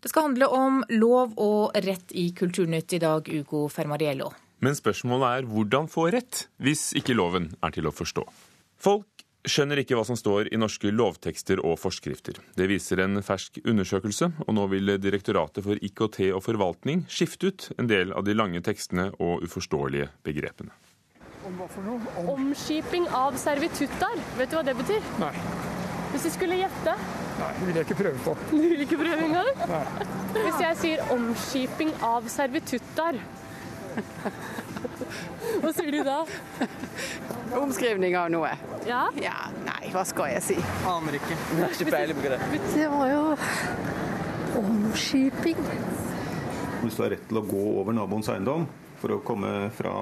Det skal handle om lov og rett i Kulturnytt i dag, Ugo Fermariello. Men spørsmålet er hvordan få rett, hvis ikke loven er til å forstå. Folk skjønner ikke hva som står i norske lovtekster og forskrifter. Det viser en fersk undersøkelse, og nå vil Direktoratet for IKT og forvaltning skifte ut en del av de lange tekstene og uforståelige begrepene. Om hva for noe? Om... Omskiping av servitutter. Vet du hva det betyr? Nei. Hvis du skulle gjette? Nei, det vil jeg ikke prøve på. Du vil ikke prøve engang? Nei. Hvis jeg sier omskiping av servitutter, hva sier du da? Omskrivning av noe. Ja? Ja, nei, hva skal jeg si? Aner ikke. Det har ikke peiling på det. Det var jo omskiping. Hvis du har rett til å gå over naboens eiendom for å komme fra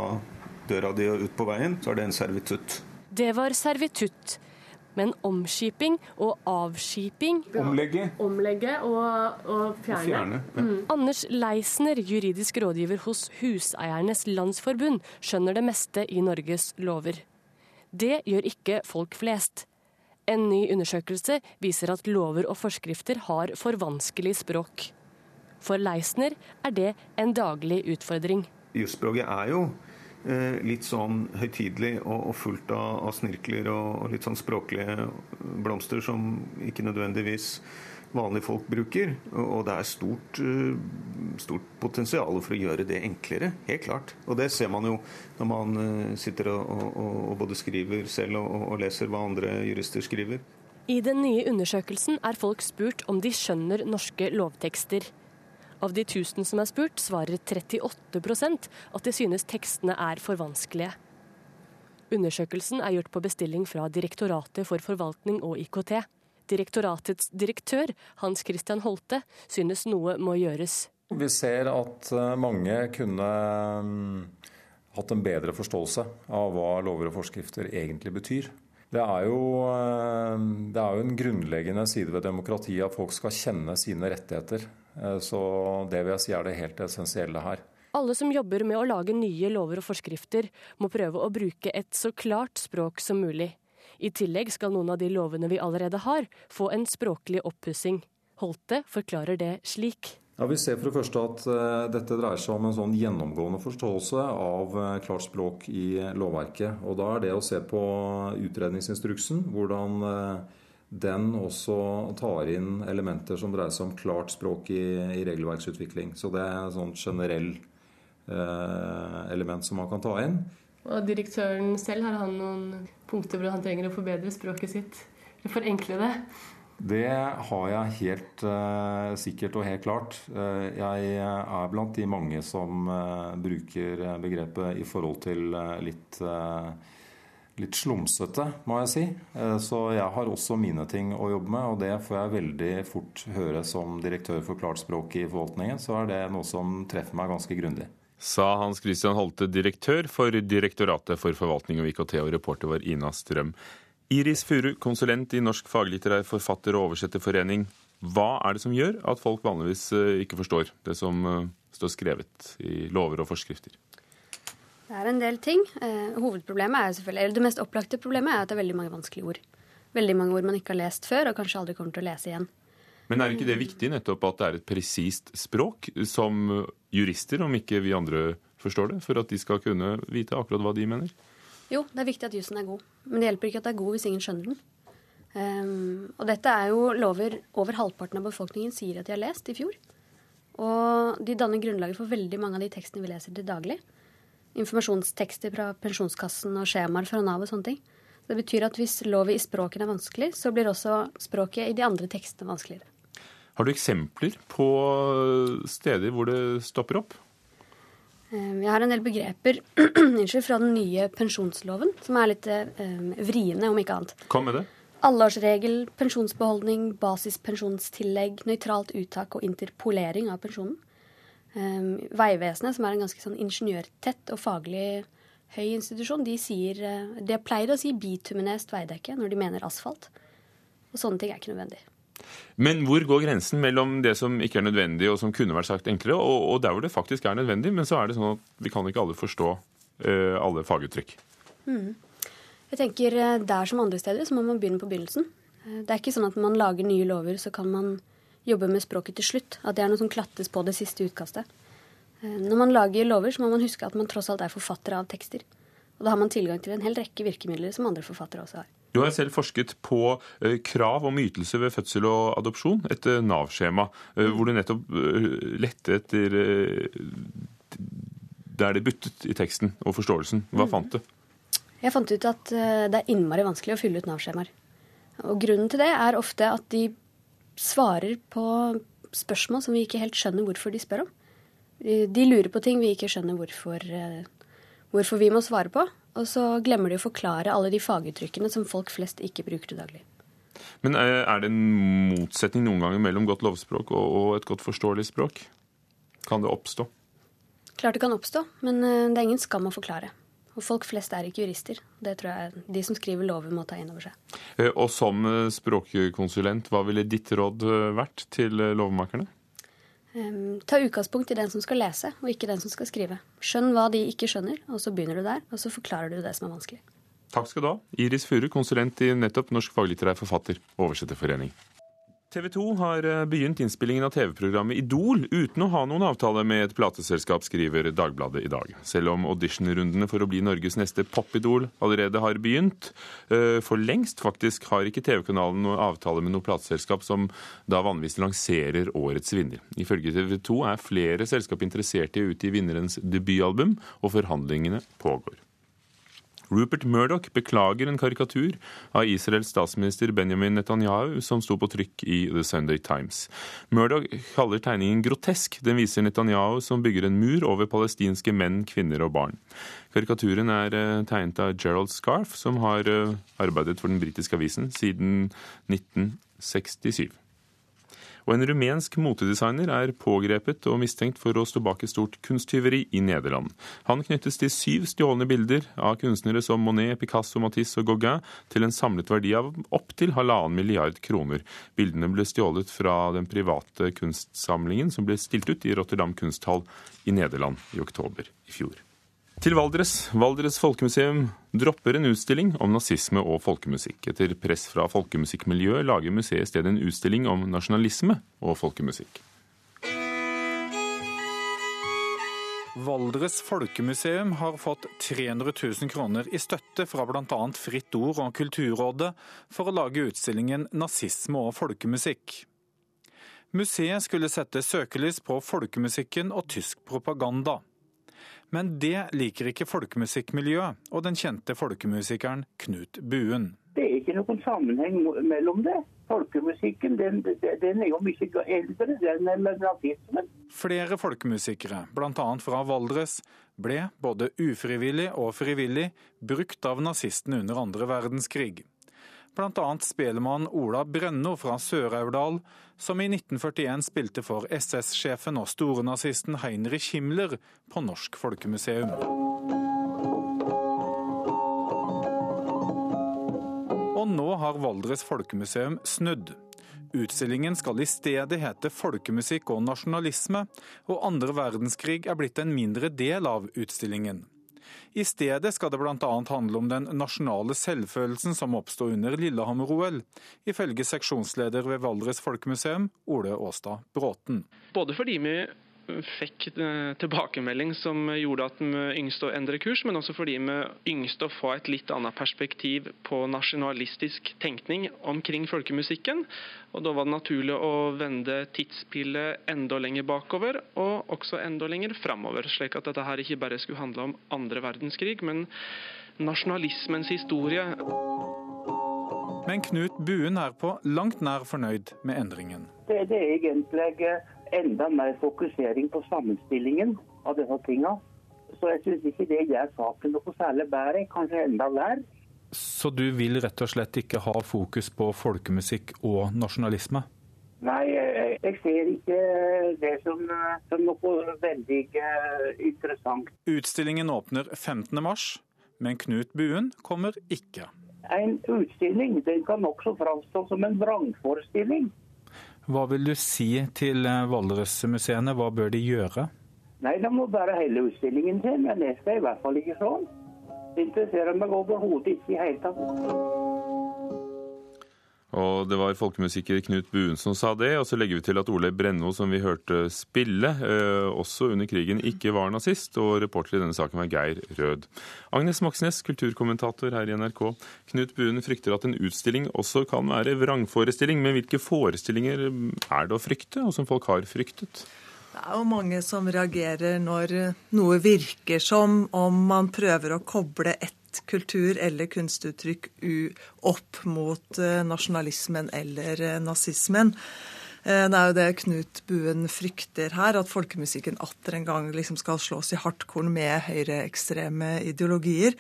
døra di og ut på veien, så er det en servitutt. Det var servitutt. Men omskiping og avskiping Omlegge. Omlegge og, og fjerne. Fjerne. Ja. Anders Leisner, juridisk rådgiver hos Huseiernes Landsforbund, skjønner det meste i Norges lover. Det gjør ikke folk flest. En ny undersøkelse viser at lover og forskrifter har for vanskelig språk. For Leisner er det en daglig utfordring. Jusspråket er jo litt sånn høytidelig og, fullt av, snirkler og, litt sånn språklige blomster som ikke nødvendigvis vanlige folk bruker. Og det er stort, eh, stort potensial for å gjøre det enklere, helt klart. Og det ser man jo når man eh, sitter og, og, og både skriver selv og, og leser hva andre jurister skriver. I den nye undersøkelsen er folk spurt om de skjønner norske lovtekster. Av de 1000 som er spurt, svarer 38% at de synes tekstene er for vanskelige. Undersøkelsen er gjort på bestilling fra Direktoratet for forvaltning og IKT. Direktoratets direktør, Hans Christian Holte, synes noe må gjøres. Vi ser at eh, mange kunne mm, hatt en bedre forståelse av hva lover og forskrifter egentlig betyr. Det er, jo, eh, det er jo en grunnleggende side ved demokratiet at folk skal kjenne sine rettigheter. Eh, så det vil jeg si er det helt essensielle her. Alle som jobber med å lage nye lover og forskrifter, må prøve å bruke et så klart språk som mulig. I tillegg skal noen av de lovene vi allerede har, få en språklig oppussing. Holte forklarer det slik. Ja, Vi ser for det første at uh, dette dreier seg om en sånn gjennomgående forståelse av uh, klart språk i lovverket. Og Da er det å se på utredningsinstruksen, hvordan uh, den også tar inn elementer som dreier seg om klart språk i, i regelverksutvikling. Så det er et sånt generell element som man kan ta inn. Og direktøren selv, har han noen punkter hvor han trenger å forbedre språket sitt? Forenkle det? Det har jeg helt uh, sikkert og helt klart. Uh, jeg er blant de mange som uh, bruker begrepet i forhold til litt, litt slumsete, må jeg si. så jeg har også mine ting å jobbe med, og det får jeg veldig fort høre som direktør for klart språk i forvaltningen. Så er det noe som treffer meg ganske grundig sa Hans Christian Holte, direktør for Direktoratet for forvaltning og IKT, og reporter var Ina Strøm. Iris Furu, konsulent i Norsk faglitterær forfatter- og oversetterforening. Hva er det som gjør at folk vanligvis ikke forstår det som står skrevet i lover og forskrifter? Det er en del ting. hovedproblemet er selvfølgelig, eller Det mest opplagte problemet er at det er veldig mange vanskelige ord. Veldig mange ord man ikke har lest før, og kanskje aldri kommer til å lese igjen. Men er ikke det viktig nettopp at det er et presist språk som jurister, om ikke vi andre forstår det, for at de skal kunne vite akkurat hva de mener? Jo, det er viktig at jussen er god, men det hjelper ikke at det er god hvis ingen skjønner den. Um, og dette er jo lover over halvparten av befolkningen sier at de har lest i fjor. Og de danner grunnlaget for veldig mange av de tekstene vi leser til daglig. Informasjonstekster fra Pensjonskassen og skjemaer fra Nav og sånne ting. Det betyr at hvis lovet i språken er vanskelig, så blir også språket i de andre tekstene vanskeligere. Har du eksempler på steder hvor det stopper opp? Jeg har en del begreper fra den nye pensjonsloven som er litt um, vriene, om ikke annet. Kom med det. Alleårsregel, pensjonsbeholdning, basispensjonstillegg, nøytralt uttak og interpolering av pensjonen. Um, Vegvesenet, som er en ganske sånn ingeniørtett og faglig høy institusjon, de, sier, de pleier å si bituminest veidekke når de mener asfalt. Og sånne ting er ikke nødvendig. Men hvor går grensen mellom det som ikke er nødvendig, og som kunne vært sagt enklere, og, og der hvor det faktisk er nødvendig, men så er det sånn at vi kan ikke alle forstå uh, alle faguttrykk? Mm. Jeg tenker Der som andre steder så må man begynne på begynnelsen. Det er ikke sånn at når man lager nye lover, så kan man jobbe med språket til slutt. At det er noe som klattes på det siste utkastet. Eh, når man lager lover, så må man huske at man tross alt er forfatter av tekster. Og da har man tilgang til en hel rekke virkemidler som andre forfattere også har. Du har selv forsket på eh, krav om ytelse ved fødsel og adopsjon, et eh, Nav-skjema, hvor du nettopp lette etter der det buttet i teksten og forståelsen. Hva mm. fant du? Jeg fant ut at det er innmari vanskelig å fylle ut Nav-skjemaer. Og grunnen til det er ofte at de svarer på spørsmål som vi ikke helt skjønner hvorfor de spør om. De lurer på ting vi ikke skjønner hvorfor, eh, hvorfor vi må svare på. Og så glemmer de å forklare alle de faguttrykkene som folk flest ikke bruker til daglig. Men er det en motsetning noen ganger mellom godt lovspråk og et godt forståelig språk? Kan det oppstå? Klart det kan oppstå, men eh, det er ingen skam å forklare. Og folk flest er ikke jurister. Det tror jeg de som skriver lover, må ta inn over seg. Eh, og som eh, språkkonsulent, hva ville ditt råd eh, vært til lovmakerne? Ta utgangspunkt i den som skal lese, og ikke den som skal skrive. Skjønn hva de ikke skjønner, og så begynner du der, og så forklarer du det som er vanskelig. Takk skal du ha. Iris Furu, konsulent i nettopp Norsk faglitterær forfatter- oversetterforening. TV 2 har eh, begynt innspillingen av TV-programmet Idol uten å ha noen avtale med et plateselskap, skriver Dagbladet i dag. Selv om auditionrundene for å bli Norges neste popidol allerede har begynt. Eh, for lengst faktisk har ikke TV-kanalen noen avtale med noe plateselskap som da vanligvis lanserer årets vinner. Ifølge TV 2 er flere selskap interessert i å utgi vinnerens debutalbum, og forhandlingene pågår. Rupert Murdoch beklager en karikatur av Israels statsminister Benjamin Netanyahu som sto på trykk i The Sunday Times. Murdoch kaller tegningen grotesk. Den viser Netanyahu som bygger en mur over palestinske menn, kvinner og barn. Karikaturen er eh, tegnet av Gerald Scarf, som har eh, arbeidet for den britiske avisen siden 1967. Og en rumensk motedesigner er pågrepet og mistenkt for å stå bak et stort kunsttyveri i Nederland. Han knyttes til syv stjålne bilder av kunstnere som Monet, Picasso, Matisse og Gauguin til en samlet verdi av opptil halvannen milliard kroner. Bildene ble stjålet fra den private kunstsamlingen som ble stilt ut i Rotterdam kunsthall i Nederland i oktober i fjor. Til Valdres. Valdres folkemuseum dropper en utstilling om nazisme og folkemusikk. Etter press fra folkemusikkmiljøet lager museet i stedet en utstilling om nasjonalisme og folkemusikk. Valdres folkemuseum har fått 300 000 kroner i støtte fra bl.a. Fritt Ord og Kulturrådet for å lage utstillingen Nazisme og folkemusikk. Museet skulle sette søkelys på folkemusikken og tysk propaganda. Men det liker ikke folkemusikkmiljøet og den kjente folkemusikeren Knut Buen. Det er ikke noen sammenheng mellom det. Folkemusikken den, den er jo mye eldre, den er nazismen. Flere folkemusikere, bl.a. fra Valdres, ble både ufrivillig og frivillig brukt av nazistene under andre verdenskrig. Bl.a. spelemann Ola Brenno fra Sør-Aurdal, som i 1941 spilte for SS-sjefen og stornazisten Heinrich Himmler på Norsk Folkemuseum. Og nå har Valdres Folkemuseum snudd. Utstillingen skal i stedet hete Folkemusikk og nasjonalisme, og andre verdenskrig er blitt en mindre del av utstillingen. I stedet skal det bl.a. handle om den nasjonale selvfølelsen som oppsto under Lillehammer-OL, ifølge seksjonsleder ved Valdres Folkemuseum, Ole Åstad Bråten. Både fordi vi fikk eh, tilbakemelding som gjorde at de yngste å endre kurs, men også fordi vi yngste å få et litt annet perspektiv på nasjonalistisk tenkning omkring folkemusikken. Og Da var det naturlig å vende tidspillet enda lenger bakover, og også enda lenger framover. Slik at dette her ikke bare skulle handle om andre verdenskrig, men nasjonalismens historie. Men Knut Buen er på langt nær fornøyd med endringen. Det, det er egentlig enda mer fokusering på sammenstillingen av disse tinga. Så jeg syns ikke det gjør saken noe særlig bedre, kanskje enda verre. Så du vil rett og slett ikke ha fokus på folkemusikk og nasjonalisme? Nei, jeg, ser ikke det som, som, noe veldig uh, interessant. Utstillingen åpner 15.3, men Knut Buen kommer ikke. En utstilling den kan også framstå som en vrangforestilling. Hva vil du si til eh, Valdresmuseene, hva bør de gjøre? Nei, De må bare hele utstillingen sin, men det skal i hvert fall ikke sånn. Det interesserer meg overhodet ikke i hele tatt. Og det var folkemusiker Knut Buen som sa det. Og så legger vi til at Ole Brenno, som vi hørte spille, eh, også under krigen ikke var nazist. Og reporter i denne saken var Geir Rød. Agnes Moxnes, kulturkommentator her i NRK. Knut Buen frykter at en utstilling også kan være vrangforestilling. Men hvilke forestillinger er det å frykte, og som folk har fryktet? Det er jo mange som reagerer når noe virker som om man prøver å koble kultur eller kunstuttrykk opp mot eh, nasjonalismen eller eh, nazismen. Eh, det er jo det Knut Buen frykter her, at folkemusikken atter en gang liksom skal slås i hardkorn med høyreekstreme ideologier.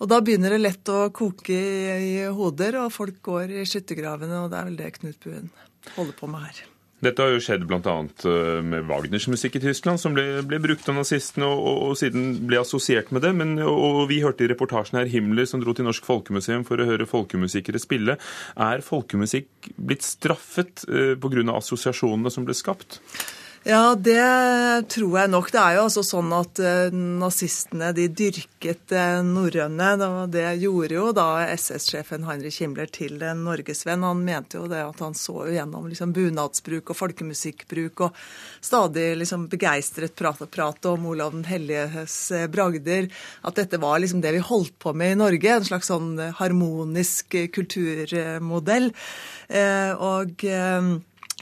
Og da begynner det lett å koke i hoder, og folk går i skyttergravene, og det er vel det Knut Buen holder på med her. Dette har jo skjedd bl.a. Eh, med Wagners musikk i Tyskland, som ble, ble brukt av nazistene og, og, og, siden ble assosiert med det. Men, og, Vi hørte i reportasjen her Himmler som dro til Norsk Folkemuseum for å høre folkemusikere spille. Er folkemusikk blitt straffet eh, pga. assosiasjonene som ble skapt? Ja, det tror jeg nok. Det er jo altså sånn at uh, nazistene de dyrket uh, norrøne. Det gjorde jo da SS-sjefen Heinrich Himmler til en norgesvenn. Han mente jo det at han så jo gjennom liksom, bunadsbruk og folkemusikkbruk og stadig liksom begeistret prat prat om Olav den helliges bragder. At dette var liksom det vi holdt på med i Norge. En slags sånn harmonisk kulturmodell. og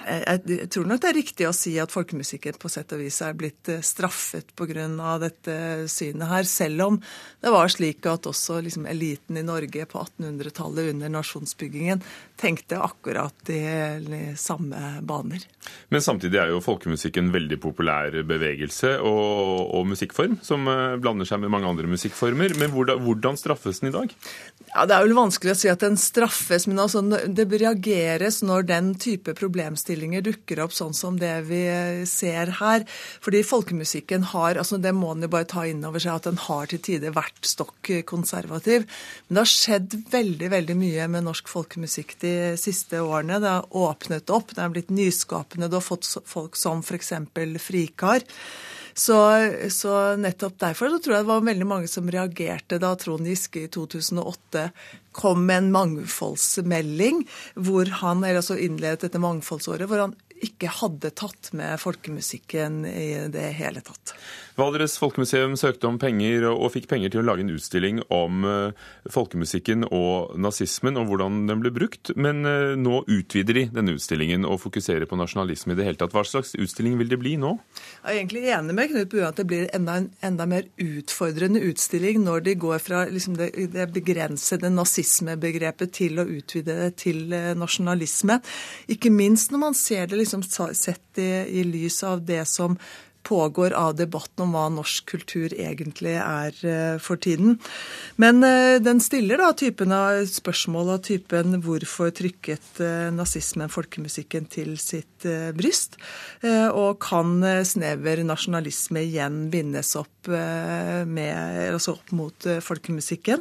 jeg tror nok det er riktig å si at folkemusikken på sett og vis er blitt eh, straffet pga. dette synet her, selv om det var slik at også liksom eliten i Norge på 1800-tallet under nasjonsbyggingen tenkte akkurat i samme baner. Men samtidig er jo folkemusikken en veldig populær bevegelse og, og musikkform, som eh, blander seg med mange andre musikkformer. Men hvordan, hvordan straffes den i dag? Ja, Det er vel vanskelig å si at den straffes, men altså, det reageres når den type problemstillinger problemstillinger dukker opp sånn som det vi ser her. Fordi folkemusikken har altså Det må en jo bare ta inn over seg at den har til tider vært stokk konservativ. Men det har skjedd veldig veldig mye med norsk folkemusikk de siste årene. Det har åpnet opp, det har blitt nyskapende. Du har fått folk som f.eks. Frikar. Så, så, nettopp derfor så tror jeg det var veldig mange som reagerte da Trond Giske i 2008 kom med en mangfoldsmelding hvor han, altså innledet dette mangfoldsåret, hvor han ikke hadde tatt med folkemusikken i det hele tatt. Valdres Folkemuseum søkte om penger og fikk penger til å lage en utstilling om eh, folkemusikken og nazismen og hvordan den ble brukt, men eh, nå utvider de denne utstillingen og fokuserer på nasjonalisme i det hele tatt. Hva slags utstilling vil det bli nå? Jeg er egentlig enig med Knut Bue at det blir enda en enda mer utfordrende utstilling når de går fra liksom det, det begrensede nazismebegrepet til å utvide det til eh, nasjonalisme. Ikke minst når man ser det liksom sett i, i lys av det som pågår av debatten om hva norsk kultur egentlig er eh, for tiden. Men eh, den stiller da typen av spørsmål av typen hvorfor trykket eh, nazismen folkemusikken til sitt bryst? Og kan snever nasjonalisme igjen bindes opp, med, altså opp mot folkemusikken?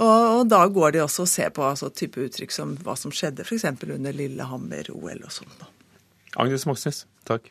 Og, da går de også og ser på altså, type uttrykk som hva som skjedde f.eks. under Lillehammer-OL og sånn. Agnes Moxnes, takk.